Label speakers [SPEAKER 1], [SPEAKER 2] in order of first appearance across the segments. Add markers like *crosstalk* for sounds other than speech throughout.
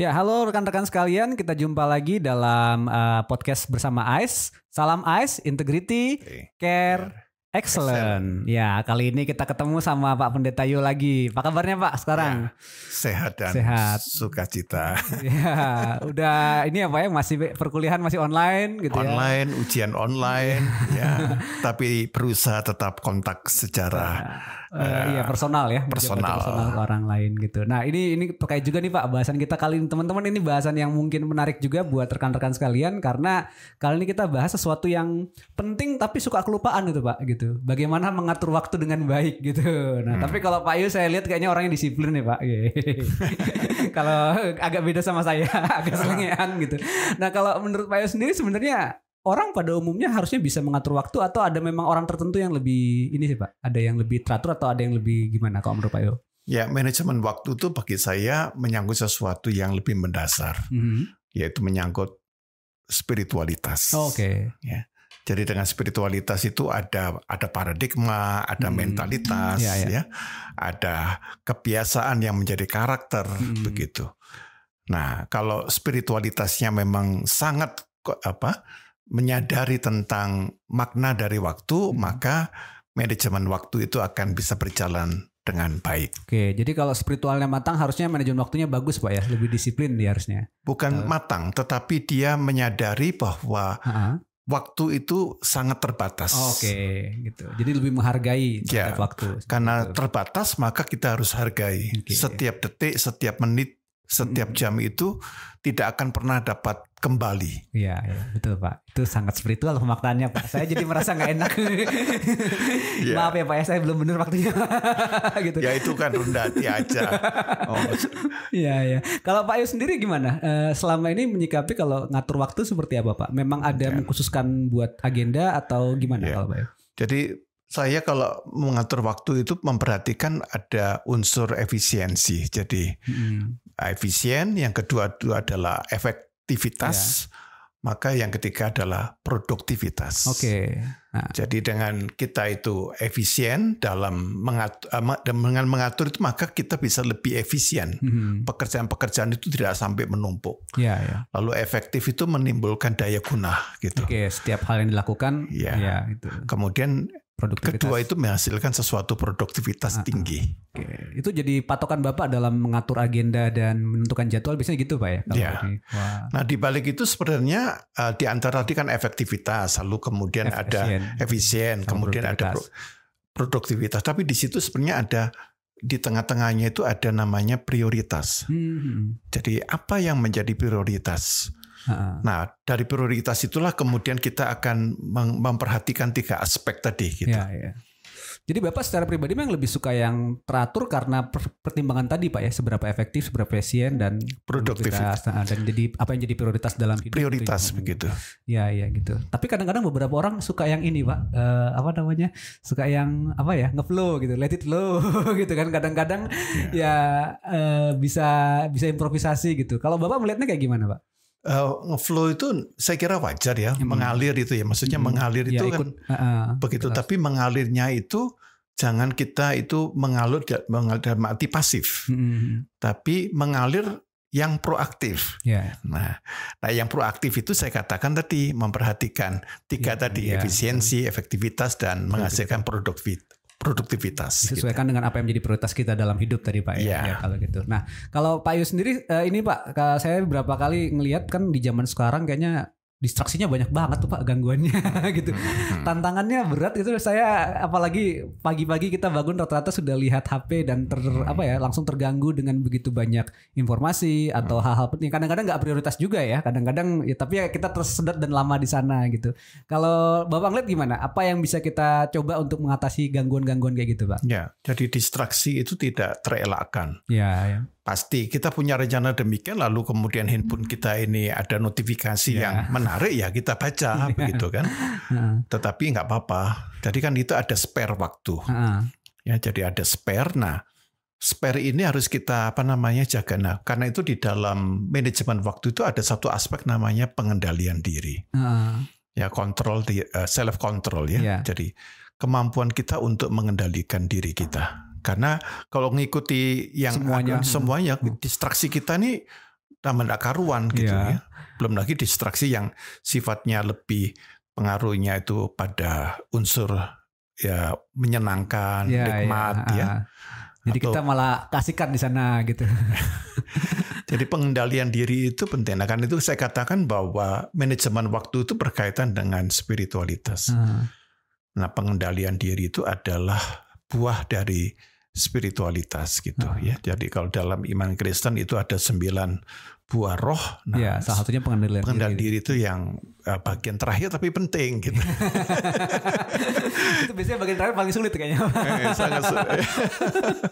[SPEAKER 1] Ya, halo rekan-rekan sekalian, kita jumpa lagi dalam uh, podcast bersama AIS. Salam AIS, Integrity,
[SPEAKER 2] Oke.
[SPEAKER 1] Care, Excellent. Ya, kali ini kita ketemu sama Pak Pendeta Yu lagi. Apa kabarnya Pak sekarang?
[SPEAKER 2] Sehat dan
[SPEAKER 1] Sehat.
[SPEAKER 2] sukacita. *laughs*
[SPEAKER 1] Ya, udah ini apa ya masih perkuliahan masih online gitu ya.
[SPEAKER 2] Online, ujian online, *laughs* ya. Tapi berusaha tetap kontak secara
[SPEAKER 1] Eh, iya personal ya
[SPEAKER 2] personal.
[SPEAKER 1] personal ke orang lain gitu. Nah ini ini terkait juga nih Pak bahasan kita kali ini teman-teman ini bahasan yang mungkin menarik juga buat rekan-rekan sekalian karena kali ini kita bahas sesuatu yang penting tapi suka kelupaan gitu Pak gitu. Bagaimana mengatur waktu dengan baik gitu. Nah tapi kalau Pak Yu saya lihat kayaknya orangnya disiplin nih Pak. *laughs* kalau agak beda sama saya *laughs* agak selengean gitu. Nah kalau menurut Pak Yu sendiri sebenarnya orang pada umumnya harusnya bisa mengatur waktu atau ada memang orang tertentu yang lebih ini sih Pak? Ada yang lebih teratur atau ada yang lebih gimana kalau menurut Pak Yo?
[SPEAKER 2] ya manajemen waktu itu bagi saya menyangkut sesuatu yang lebih mendasar, yaitu menyangkut spiritualitas.
[SPEAKER 1] Oh, Oke.
[SPEAKER 2] Jadi dengan spiritualitas itu ada ada paradigma, ada
[SPEAKER 1] Hmm.
[SPEAKER 2] mentalitas,
[SPEAKER 1] Ya, ya.
[SPEAKER 2] ya, ada kebiasaan yang menjadi karakter
[SPEAKER 1] Hmm.
[SPEAKER 2] begitu. Nah, kalau spiritualitasnya memang sangat apa menyadari tentang makna dari waktu,
[SPEAKER 1] Hmm.
[SPEAKER 2] maka manajemen waktu itu akan bisa berjalan dengan baik.
[SPEAKER 1] Oke, jadi kalau spiritualnya matang harusnya manajemen waktunya bagus Pak ya, lebih disiplin dia harusnya.
[SPEAKER 2] Bukan
[SPEAKER 1] Eh.
[SPEAKER 2] matang, tetapi dia menyadari bahwa
[SPEAKER 1] Ha-ha.
[SPEAKER 2] waktu itu sangat terbatas.
[SPEAKER 1] Oh, Oke, gitu. Jadi lebih menghargai
[SPEAKER 2] Ya,
[SPEAKER 1] waktu.
[SPEAKER 2] Karena terbatas maka kita harus hargai.
[SPEAKER 1] Oke.
[SPEAKER 2] Setiap detik, setiap menit, setiap
[SPEAKER 1] Mm.
[SPEAKER 2] jam itu tidak akan pernah dapat kembali.
[SPEAKER 1] Iya, ya, betul Pak. Itu sangat spiritual pemaknaannya Pak. Saya jadi merasa nggak enak. *laughs*
[SPEAKER 2] Iya.
[SPEAKER 1] Maaf ya Pak ya, saya belum benar waktunya. *laughs* gitu.
[SPEAKER 2] Ya itu kan rendah hati aja. *laughs* Oh,
[SPEAKER 1] Iya ya. Kalau Pak Yu sendiri gimana? Eh, selama ini menyikapi kalau ngatur waktu seperti apa Pak? Memang ada
[SPEAKER 2] Ya.
[SPEAKER 1] mengkhususkan buat agenda atau gimana
[SPEAKER 2] Ya.
[SPEAKER 1] kalau Pak Yu?
[SPEAKER 2] Jadi saya kalau mengatur waktu itu memperhatikan ada unsur efisiensi. Jadi
[SPEAKER 1] Hmm.
[SPEAKER 2] efisien, yang kedua itu adalah efektivitas, maka yang ketiga adalah produktivitas.
[SPEAKER 1] Oke. Nah,
[SPEAKER 2] Jadi dengan kita itu efisien dalam mengatur, dengan mengatur itu maka kita bisa lebih efisien.
[SPEAKER 1] hmm.
[SPEAKER 2] Pekerjaan-pekerjaan itu tidak sampai menumpuk.
[SPEAKER 1] ya ya.
[SPEAKER 2] Lalu efektif itu menimbulkan daya guna gitu.
[SPEAKER 1] Oke, setiap hal yang dilakukan
[SPEAKER 2] Iya.
[SPEAKER 1] ya itu
[SPEAKER 2] Kemudian
[SPEAKER 1] produktivitas.
[SPEAKER 2] kedua itu menghasilkan sesuatu produktivitas
[SPEAKER 1] Ah, ah.
[SPEAKER 2] tinggi.
[SPEAKER 1] Oke. Itu jadi patokan Bapak dalam mengatur agenda dan menentukan jadwal biasanya gitu Pak ya?
[SPEAKER 2] Iya. Nah di balik itu sebenarnya eh, di antara tadi kan efektivitas, lalu kemudian ada
[SPEAKER 1] Efisien.
[SPEAKER 2] efisien,
[SPEAKER 1] Sama
[SPEAKER 2] kemudian ada
[SPEAKER 1] produktivitas.
[SPEAKER 2] pro- produktivitas. Tapi di situ sebenarnya ada di tengah-tengahnya itu ada namanya prioritas.
[SPEAKER 1] Hmm.
[SPEAKER 2] Jadi apa yang menjadi prioritas?
[SPEAKER 1] Ha-ha.
[SPEAKER 2] Nah, dari prioritas itulah kemudian kita akan mem- memperhatikan tiga aspek tadi gitu.
[SPEAKER 1] Ya, ya. Jadi Bapak secara pribadi memang lebih suka yang teratur karena per- pertimbangan tadi Pak ya, seberapa efektif, seberapa efisien dan
[SPEAKER 2] Produktivitas.
[SPEAKER 1] Nah, dan jadi apa yang jadi prioritas dalam hidup
[SPEAKER 2] Prioritas
[SPEAKER 1] gitu.
[SPEAKER 2] begitu.
[SPEAKER 1] Ya, ya gitu. Tapi kadang-kadang beberapa orang suka yang ini Pak, Eh, apa namanya? Suka yang apa ya, ngeflow gitu, let it flow *laughs* gitu kan. Kadang-kadang ya eh, bisa bisa improvisasi gitu. Kalau Bapak melihatnya kayak gimana Pak?
[SPEAKER 2] Eh, ngeflow itu saya kira wajar ya,
[SPEAKER 1] Hmm.
[SPEAKER 2] mengalir itu ya. Maksudnya
[SPEAKER 1] Hmm.
[SPEAKER 2] mengalir
[SPEAKER 1] Ya,
[SPEAKER 2] itu kan
[SPEAKER 1] ikut, heeh,
[SPEAKER 2] begitu.
[SPEAKER 1] jelas.
[SPEAKER 2] Tapi mengalirnya itu jangan kita itu mengalir mengalir dalam arti pasif,
[SPEAKER 1] Hmm,
[SPEAKER 2] tapi mengalir yang proaktif.
[SPEAKER 1] Ya,
[SPEAKER 2] Nah, nah yang proaktif itu saya katakan tadi memperhatikan tiga
[SPEAKER 1] Iya,
[SPEAKER 2] tadi
[SPEAKER 1] iya,
[SPEAKER 2] efisiensi, efektivitas dan menghasilkan produktif- produktivitas. gitu.
[SPEAKER 1] disesuaikan dengan apa yang menjadi prioritas kita dalam hidup tadi Pak ya,
[SPEAKER 2] Iya.
[SPEAKER 1] Ya, kalau gitu. Nah kalau Pak Yu sendiri eh, ini Pak, saya beberapa kali ngelihat kan di zaman sekarang kayaknya distraksinya banyak banget tuh Pak gangguannya *laughs* gitu.
[SPEAKER 2] Hmm.
[SPEAKER 1] Tantangannya berat gitu. Saya apalagi pagi-pagi kita bangun rata-rata sudah lihat HP dan ter apa ya langsung terganggu dengan begitu banyak informasi atau hal-hal penting. Kadang-kadang nggak prioritas juga ya. Kadang-kadang ya tapi ya kita tersedot dan lama di sana gitu. Kalau Bapak ngeliat gimana? Apa yang bisa kita coba untuk mengatasi gangguan-gangguan kayak gitu Pak?
[SPEAKER 2] Ya, jadi distraksi itu tidak terelakkan.
[SPEAKER 1] Ya, ya.
[SPEAKER 2] Pasti kita punya rencana demikian, lalu kemudian handphone kita ini ada notifikasi
[SPEAKER 1] Ya.
[SPEAKER 2] yang menarik ya kita baca *laughs*
[SPEAKER 1] Ya.
[SPEAKER 2] begitu kan.
[SPEAKER 1] Heeh.
[SPEAKER 2] Tetapi nggak apa-apa. Jadi kan itu ada spare waktu.
[SPEAKER 1] Heeh.
[SPEAKER 2] Ya, jadi ada spare. Nah, spare ini harus kita apa namanya jaga. Nah, karena itu di dalam manajemen waktu itu ada satu aspek namanya pengendalian diri.
[SPEAKER 1] Heeh.
[SPEAKER 2] Ya, kontrol di self control ya.
[SPEAKER 1] Ya.
[SPEAKER 2] Jadi kemampuan kita untuk mengendalikan diri kita. Karena kalau mengikuti yang
[SPEAKER 1] Semuanya.
[SPEAKER 2] semuanya distraksi kita nih tambah tidak karuan gitu
[SPEAKER 1] Iya.
[SPEAKER 2] ya. Belum lagi distraksi yang sifatnya lebih pengaruhnya itu pada unsur ya menyenangkan,
[SPEAKER 1] Iya,
[SPEAKER 2] nikmat
[SPEAKER 1] iya.
[SPEAKER 2] ya.
[SPEAKER 1] Jadi
[SPEAKER 2] Atau-
[SPEAKER 1] kita malah kasihkan di sana gitu. *laughs*
[SPEAKER 2] Jadi pengendalian diri itu penting. Nah, kan itu saya katakan bahwa manajemen waktu itu berkaitan dengan spiritualitas.
[SPEAKER 1] Ah.
[SPEAKER 2] Nah, pengendalian diri itu adalah buah dari spiritualitas gitu
[SPEAKER 1] Ah.
[SPEAKER 2] ya. Jadi kalau dalam iman Kristen itu ada sembilan buah roh. Nah,
[SPEAKER 1] Iya, salah satunya pengendalian
[SPEAKER 2] pengendalian
[SPEAKER 1] diri.
[SPEAKER 2] diri itu yang uh, bagian terakhir tapi penting gitu. *laughs*
[SPEAKER 1] itu biasanya bagian terakhir paling sulit kayaknya.
[SPEAKER 2] Eh, Sangat su- *laughs*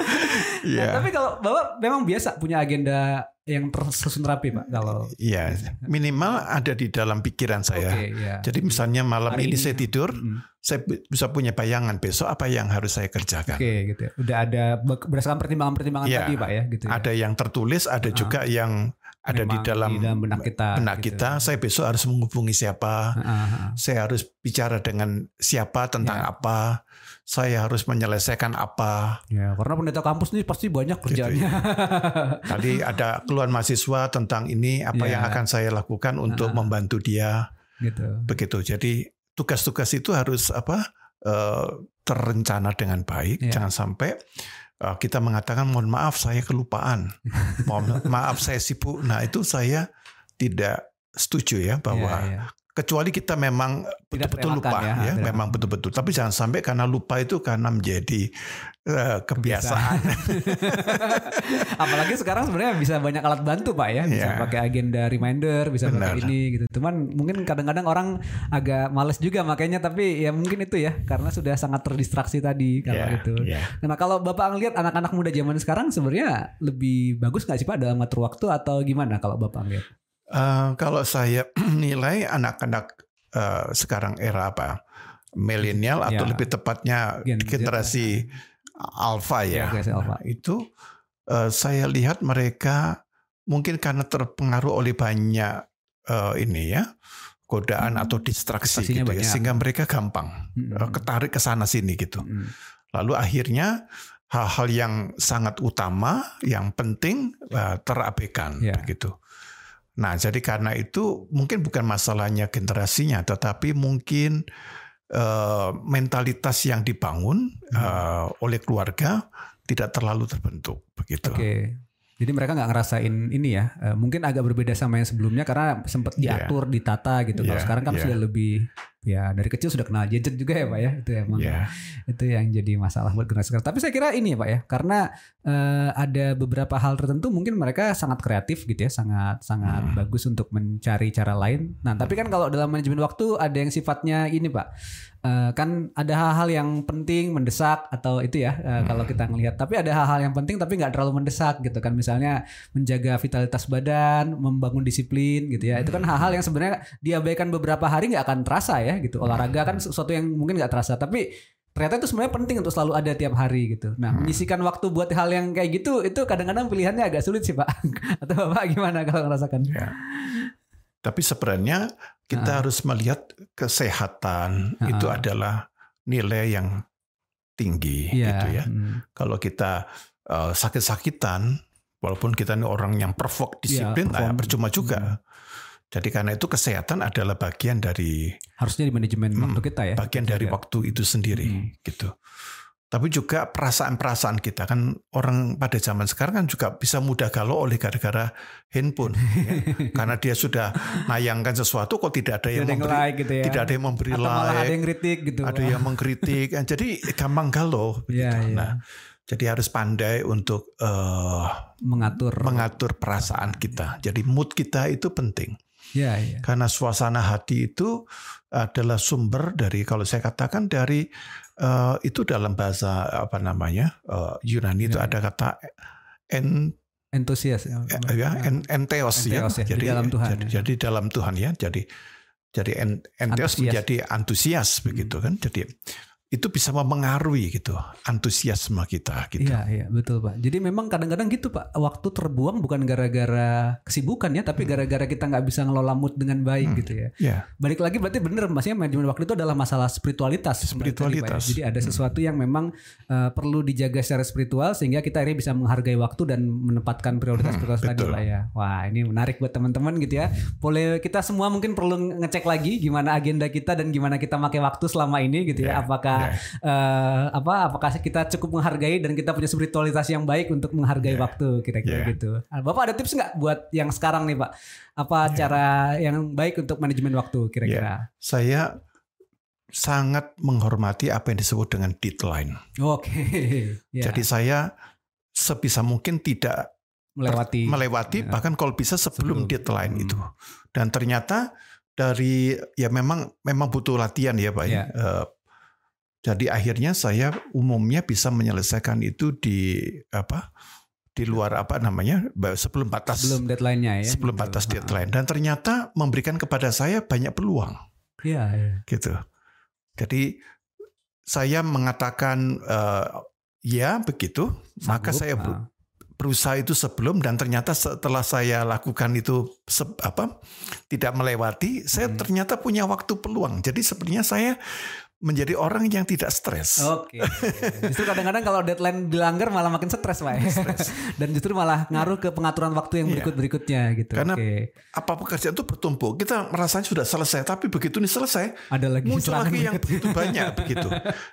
[SPEAKER 2] *laughs* Iya.
[SPEAKER 1] Nah, tapi kalau Bapak memang biasa punya agenda yang tersusun rapi, Pak, kalau
[SPEAKER 2] Iya, minimal ada di dalam pikiran saya.
[SPEAKER 1] Oke, iya.
[SPEAKER 2] Jadi misalnya malam
[SPEAKER 1] Hari
[SPEAKER 2] ini
[SPEAKER 1] ini-
[SPEAKER 2] saya tidur,
[SPEAKER 1] Mm.
[SPEAKER 2] saya bi- bisa punya bayangan besok apa yang harus saya kerjakan.
[SPEAKER 1] Oke, gitu ya. Udah ada be- berdasarkan pertimbangan-pertimbangan
[SPEAKER 2] Iya.
[SPEAKER 1] tadi, Pak ya, gitu ya.
[SPEAKER 2] Ada yang tertulis, ada juga yang ada di
[SPEAKER 1] Memang
[SPEAKER 2] dalam,
[SPEAKER 1] benak kita.
[SPEAKER 2] benak
[SPEAKER 1] gitu.
[SPEAKER 2] kita. Saya besok harus menghubungi siapa,
[SPEAKER 1] Ah, ah, ah.
[SPEAKER 2] saya harus bicara dengan siapa tentang
[SPEAKER 1] Ya.
[SPEAKER 2] apa, saya harus menyelesaikan apa.
[SPEAKER 1] Ya, karena pendeta kampus ini pasti banyak
[SPEAKER 2] Gitu
[SPEAKER 1] kerjaannya. *laughs*
[SPEAKER 2] Tadi ada keluhan mahasiswa tentang ini, apa
[SPEAKER 1] Ya.
[SPEAKER 2] yang akan saya lakukan untuk
[SPEAKER 1] Ah.
[SPEAKER 2] membantu dia,
[SPEAKER 1] gitu.
[SPEAKER 2] begitu. Jadi tugas-tugas itu harus apa eh, terencana dengan baik,
[SPEAKER 1] Ya.
[SPEAKER 2] jangan sampai eh, kita mengatakan mohon maaf saya kelupaan, *laughs* mohon maaf saya sibuk. Nah itu saya tidak setuju ya bahwa
[SPEAKER 1] Iya, iya.
[SPEAKER 2] Kecuali kita memang betul-betul lupa
[SPEAKER 1] ya,
[SPEAKER 2] ya, memang betul-betul. Tapi jangan sampai karena lupa itu karena menjadi eh, kebiasaan. *laughs*
[SPEAKER 1] Apalagi sekarang sebenarnya bisa banyak alat bantu pak ya, bisa
[SPEAKER 2] Iya.
[SPEAKER 1] pakai agenda reminder, bisa pakai
[SPEAKER 2] Benar.
[SPEAKER 1] ini gitu. Cuman mungkin kadang-kadang orang agak males juga makanya, tapi ya mungkin itu ya karena sudah sangat terdistraksi tadi kalau
[SPEAKER 2] Ya,
[SPEAKER 1] gitu.
[SPEAKER 2] ya.
[SPEAKER 1] Nah kalau bapak ngelihat anak-anak muda zaman sekarang sebenarnya lebih bagus nggak sih pak dalam ngatur waktu atau gimana kalau bapak ngelihat?
[SPEAKER 2] Eh, kalau saya *clears throat* nilai anak-anak eh, sekarang era apa milenial atau
[SPEAKER 1] Ya.
[SPEAKER 2] lebih tepatnya
[SPEAKER 1] Gen
[SPEAKER 2] generasi alpha ya,
[SPEAKER 1] Ya, alpha.
[SPEAKER 2] itu eh, saya lihat mereka mungkin karena terpengaruh oleh banyak eh, ini ya godaan
[SPEAKER 1] Hmm.
[SPEAKER 2] atau distraksi
[SPEAKER 1] Distraksinya
[SPEAKER 2] gitu ya sehingga mereka gampang eh, ketarik ke sana sini gitu
[SPEAKER 1] Mm-mm.
[SPEAKER 2] lalu akhirnya hal-hal yang sangat utama yang penting eh, terabaikan
[SPEAKER 1] Ya.
[SPEAKER 2] begitu Nah, jadi karena itu mungkin bukan masalahnya generasinya, tetapi mungkin eh, mentalitas yang dibangun
[SPEAKER 1] Hmm.
[SPEAKER 2] eh, oleh keluarga tidak terlalu terbentuk begitu.
[SPEAKER 1] Oke. Jadi mereka nggak ngerasain ini ya, eh, mungkin agak berbeda sama yang sebelumnya karena sempat
[SPEAKER 2] Iya.
[SPEAKER 1] diatur, ditata gitu. Kalau
[SPEAKER 2] Iya,
[SPEAKER 1] sekarang kan
[SPEAKER 2] iya.
[SPEAKER 1] sudah lebih ya dari kecil sudah kenal gadget juga ya pak ya, itu emang
[SPEAKER 2] Ya,
[SPEAKER 1] itu yang jadi masalah buat generasi sekarang. Tapi saya kira ini ya pak ya, karena eh, ada beberapa hal tertentu mungkin mereka sangat kreatif gitu ya, sangat sangat
[SPEAKER 2] Hmm.
[SPEAKER 1] bagus untuk mencari cara lain. Nah tapi kan kalau dalam manajemen waktu ada yang sifatnya ini pak, eh, kan ada hal-hal yang penting mendesak atau itu ya
[SPEAKER 2] Hmm.
[SPEAKER 1] kalau kita ngelihat. Tapi ada hal-hal yang penting tapi nggak terlalu mendesak gitu kan, misalnya menjaga vitalitas badan, membangun disiplin gitu ya. Itu kan
[SPEAKER 2] Hmm.
[SPEAKER 1] hal-hal yang sebenarnya diabaikan beberapa hari nggak akan terasa ya gitu. Olahraga kan sesuatu yang mungkin nggak terasa, tapi ternyata itu sebenarnya penting untuk selalu ada tiap hari gitu. Nah,
[SPEAKER 2] Hmm.
[SPEAKER 1] menyisikan waktu buat hal yang kayak gitu itu kadang-kadang pilihannya agak sulit sih, Pak. *laughs* Atau Bapak gimana kalau ngerasakan?
[SPEAKER 2] ya. Tapi sebenarnya kita
[SPEAKER 1] Ah.
[SPEAKER 2] harus melihat kesehatan
[SPEAKER 1] Ah.
[SPEAKER 2] itu adalah nilai yang tinggi
[SPEAKER 1] Iya.
[SPEAKER 2] gitu ya.
[SPEAKER 1] hmm.
[SPEAKER 2] Kalau kita eh, sakit-sakitan, walaupun kita ini orang yang perfect disiplin, nah,
[SPEAKER 1] perform.
[SPEAKER 2] percuma juga. Jadi karena itu kesehatan adalah bagian dari
[SPEAKER 1] Harusnya di manajemen
[SPEAKER 2] Hmm,
[SPEAKER 1] waktu kita ya.
[SPEAKER 2] bagian dari waktu itu sendiri
[SPEAKER 1] Hmm.
[SPEAKER 2] gitu. Tapi juga perasaan-perasaan kita kan orang pada zaman sekarang kan juga bisa mudah galau oleh gara-gara handphone ya. *laughs* karena dia sudah nayangkan sesuatu kok tidak ada yang
[SPEAKER 1] Tidak
[SPEAKER 2] memberi
[SPEAKER 1] like gitu ya.
[SPEAKER 2] tidak ada yang memberi
[SPEAKER 1] Atau malah ada
[SPEAKER 2] like,
[SPEAKER 1] yang kritik gitu.
[SPEAKER 2] ada yang mengkritik. Nah, Jadi gampang galau *laughs*
[SPEAKER 1] Iya,
[SPEAKER 2] begitu.
[SPEAKER 1] iya.
[SPEAKER 2] Nah, jadi harus pandai untuk eh,
[SPEAKER 1] mengatur.
[SPEAKER 2] mengatur perasaan kita. Jadi mood kita itu penting.
[SPEAKER 1] Iya, iya.
[SPEAKER 2] Karena suasana hati itu adalah sumber dari kalau saya katakan dari eh, itu dalam bahasa apa namanya eh, Yunani itu
[SPEAKER 1] Ya.
[SPEAKER 2] ada kata en
[SPEAKER 1] Entusias ya.
[SPEAKER 2] ya en, enteos, ya.
[SPEAKER 1] Entheos ya, di
[SPEAKER 2] Jadi
[SPEAKER 1] dalam Tuhan,
[SPEAKER 2] Jadi,
[SPEAKER 1] ya.
[SPEAKER 2] jadi dalam Tuhan ya. Jadi jadi en, enteos
[SPEAKER 1] Antusias.
[SPEAKER 2] menjadi antusias
[SPEAKER 1] Hmm.
[SPEAKER 2] begitu kan. Jadi itu bisa mempengaruhi gitu antusiasme kita gitu.
[SPEAKER 1] Iya, iya, betul Pak. Jadi memang kadang-kadang gitu Pak, waktu terbuang bukan gara-gara kesibukan ya, tapi gara-gara kita nggak bisa ngelola mood dengan baik
[SPEAKER 2] Hmm.
[SPEAKER 1] gitu ya.
[SPEAKER 2] Ya,
[SPEAKER 1] Balik lagi berarti bener maksudnya manajemen waktu itu adalah masalah spiritualitas. tadi, Pak, ya.
[SPEAKER 2] Spiritualitas.
[SPEAKER 1] Jadi ada sesuatu yang memang uh, perlu dijaga secara spiritual sehingga kita akhirnya bisa menghargai waktu dan menempatkan prioritas-prioritas tadi
[SPEAKER 2] betul.
[SPEAKER 1] Pak ya. Wah ini menarik buat teman-teman gitu ya. Boleh kita semua mungkin perlu ngecek lagi gimana agenda kita dan gimana kita pakai waktu selama ini gitu ya.
[SPEAKER 2] Ya,
[SPEAKER 1] Apakah eh, apa apakah kita cukup menghargai dan kita punya spiritualitas yang baik untuk menghargai
[SPEAKER 2] Ya.
[SPEAKER 1] waktu kira-kira
[SPEAKER 2] Ya.
[SPEAKER 1] gitu. Ah, Bapak ada tips nggak buat yang sekarang nih Pak? Apa
[SPEAKER 2] Ya.
[SPEAKER 1] cara yang baik untuk manajemen waktu kira-kira?
[SPEAKER 2] saya sangat menghormati apa yang disebut dengan deadline.
[SPEAKER 1] Oke. *laughs* Ya,
[SPEAKER 2] Jadi saya sebisa mungkin tidak
[SPEAKER 1] melewati
[SPEAKER 2] melewati
[SPEAKER 1] Ya.
[SPEAKER 2] bahkan kalau bisa sebelum,
[SPEAKER 1] Sebelum.
[SPEAKER 2] deadline
[SPEAKER 1] Hmm.
[SPEAKER 2] itu. Dan ternyata dari ya memang memang butuh latihan ya Pak. ya.
[SPEAKER 1] Ya.
[SPEAKER 2] Eh, jadi akhirnya saya umumnya bisa menyelesaikan itu di apa? Di luar apa namanya? sebelum batas
[SPEAKER 1] sebelum deadline-nya ya.
[SPEAKER 2] sebelum
[SPEAKER 1] gitu.
[SPEAKER 2] batas deadline dan ternyata memberikan kepada saya banyak peluang
[SPEAKER 1] Iya, iya.
[SPEAKER 2] gitu. Jadi saya mengatakan eh, ya begitu, maka
[SPEAKER 1] Sanggup,
[SPEAKER 2] saya
[SPEAKER 1] ha.
[SPEAKER 2] ber- berusaha itu sebelum dan ternyata setelah saya lakukan itu se- apa tidak melewati, saya
[SPEAKER 1] Hmm.
[SPEAKER 2] ternyata punya waktu peluang. Jadi sebenarnya saya menjadi orang yang tidak stres.
[SPEAKER 1] Oke. Justru kadang-kadang kalau deadline dilanggar malah makin stres, Pak. ya. *laughs* Dan justru malah ngaruh ke pengaturan waktu yang
[SPEAKER 2] Iya.
[SPEAKER 1] berikut-berikutnya gitu.
[SPEAKER 2] Karena
[SPEAKER 1] Oke.
[SPEAKER 2] Apa pekerjaan itu bertumpuk. Kita merasanya sudah selesai, tapi begitu ini selesai,
[SPEAKER 1] Ada lagi
[SPEAKER 2] muncul lagi yang begitu banyak begitu.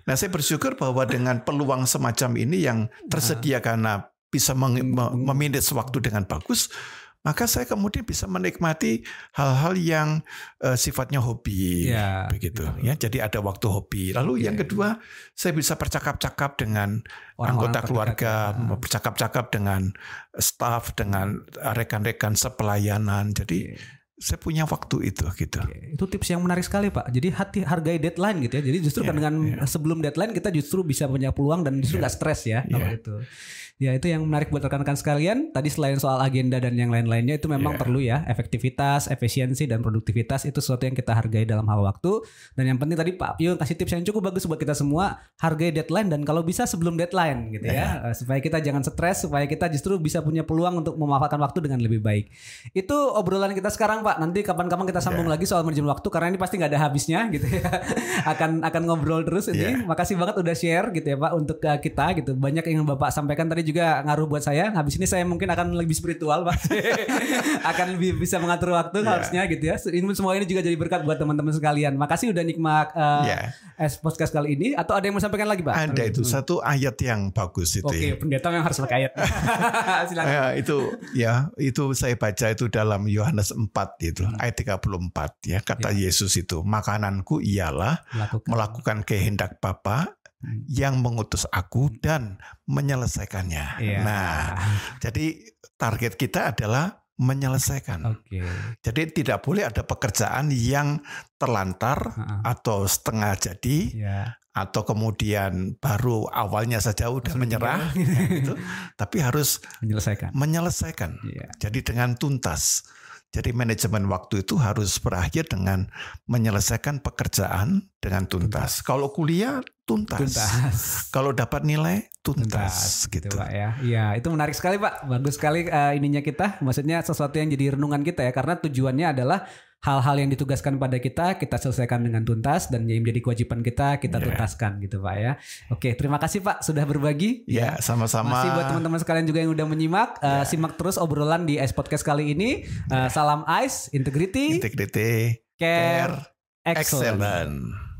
[SPEAKER 2] Nah, saya bersyukur bahwa dengan peluang semacam ini yang tersedia karena bisa
[SPEAKER 1] Hmm.
[SPEAKER 2] memanage waktu dengan bagus, maka saya kemudian bisa menikmati hal-hal yang eh, sifatnya hobi
[SPEAKER 1] Iya,
[SPEAKER 2] begitu
[SPEAKER 1] gitu.
[SPEAKER 2] ya. Jadi ada waktu hobi. Lalu yang
[SPEAKER 1] Oke.
[SPEAKER 2] kedua, saya bisa bercakap-cakap dengan
[SPEAKER 1] Orang-orang
[SPEAKER 2] anggota
[SPEAKER 1] terdekat
[SPEAKER 2] keluarga,
[SPEAKER 1] ya.
[SPEAKER 2] bercakap-cakap dengan staff, dengan rekan-rekan sepelayanan. Jadi
[SPEAKER 1] Oke.
[SPEAKER 2] saya punya waktu itu gitu.
[SPEAKER 1] Oke, Itu tips yang menarik sekali Pak. Jadi hati hargai deadline gitu ya. Jadi justru
[SPEAKER 2] Iya,
[SPEAKER 1] kan dengan
[SPEAKER 2] iya.
[SPEAKER 1] sebelum deadline kita justru bisa punya peluang dan justru
[SPEAKER 2] Iya.
[SPEAKER 1] nggak stres ya kalau
[SPEAKER 2] Iya.
[SPEAKER 1] itu. Ya itu yang menarik buat rekan-rekan sekalian. Tadi selain soal agenda dan yang lain-lainnya itu memang
[SPEAKER 2] Iya.
[SPEAKER 1] perlu ya efektivitas, efisiensi dan produktivitas itu sesuatu yang kita hargai dalam hal waktu. Dan yang penting tadi Pak Pio kasih tips yang cukup bagus buat kita semua hargai deadline dan kalau bisa sebelum deadline gitu ya Eh, supaya kita jangan stres supaya kita justru bisa punya peluang untuk memanfaatkan waktu dengan lebih baik. Itu obrolan kita sekarang Pak. Nanti kapan-kapan kita sambung lagi soal manajemen waktu karena ini pasti nggak ada habisnya gitu ya. *laughs* akan akan ngobrol terus ini.
[SPEAKER 2] Iya.
[SPEAKER 1] Makasih banget udah share gitu ya Pak untuk uh, kita gitu. Banyak yang Bapak sampaikan tadi juga ngaruh buat saya. Habis ini saya mungkin akan lebih spiritual Pak. *laughs* akan lebih bisa mengatur waktu
[SPEAKER 2] Iya.
[SPEAKER 1] harusnya gitu ya. Ini semua ini juga jadi berkat buat teman-teman sekalian. Makasih udah nikmat uh,
[SPEAKER 2] Ya.
[SPEAKER 1] es podcast kali ini atau ada yang mau sampaikan lagi Pak?
[SPEAKER 2] Ada itu satu ayat yang bagus itu
[SPEAKER 1] Oke,
[SPEAKER 2] ya.
[SPEAKER 1] pendeta yang harus pakai ayat. *laughs* Silakan.
[SPEAKER 2] Ya, itu ya itu saya baca itu dalam Yohanes 4 itu
[SPEAKER 1] Hmm.
[SPEAKER 2] ayat 34 ya kata Yesus itu makananku ialah
[SPEAKER 1] Melakukan.
[SPEAKER 2] melakukan kehendak Bapa
[SPEAKER 1] Hmm.
[SPEAKER 2] Yang mengutus aku dan menyelesaikannya.
[SPEAKER 1] Iya.
[SPEAKER 2] Nah, jadi target kita adalah menyelesaikan.
[SPEAKER 1] Oke.
[SPEAKER 2] Jadi tidak boleh ada pekerjaan yang terlantar
[SPEAKER 1] Heeh.
[SPEAKER 2] atau setengah jadi
[SPEAKER 1] Ya.
[SPEAKER 2] atau kemudian baru awalnya saja udah
[SPEAKER 1] Langsung
[SPEAKER 2] menyerah *laughs* gitu. Tapi harus
[SPEAKER 1] Menyelesaikan.
[SPEAKER 2] menyelesaikan.
[SPEAKER 1] Iya.
[SPEAKER 2] Jadi dengan tuntas. Jadi manajemen waktu itu harus berakhir dengan menyelesaikan pekerjaan dengan tuntas. Kalau kuliah tuntas.
[SPEAKER 1] Tuntas.
[SPEAKER 2] Kalau dapat nilai tuntas,
[SPEAKER 1] gitu,
[SPEAKER 2] gitu.
[SPEAKER 1] Pak ya. Iya, itu menarik sekali Pak. Bagus sekali eh, ininya kita. Maksudnya sesuatu yang jadi renungan kita ya karena tujuannya adalah hal-hal yang ditugaskan pada kita kita selesaikan dengan tuntas dan yang menjadi kewajiban kita kita
[SPEAKER 2] Iya.
[SPEAKER 1] tuntaskan gitu Pak ya. Oke, terima kasih Pak sudah berbagi.
[SPEAKER 2] Ya, sama-sama.
[SPEAKER 1] Masih buat teman-teman sekalian juga yang udah menyimak, eh,
[SPEAKER 2] Ya.
[SPEAKER 1] simak terus obrolan di Ice Podcast kali ini. Eh, Salam Ice, integrity,
[SPEAKER 2] Integrity,
[SPEAKER 1] care,
[SPEAKER 2] care,
[SPEAKER 1] excellent.
[SPEAKER 2] excellent.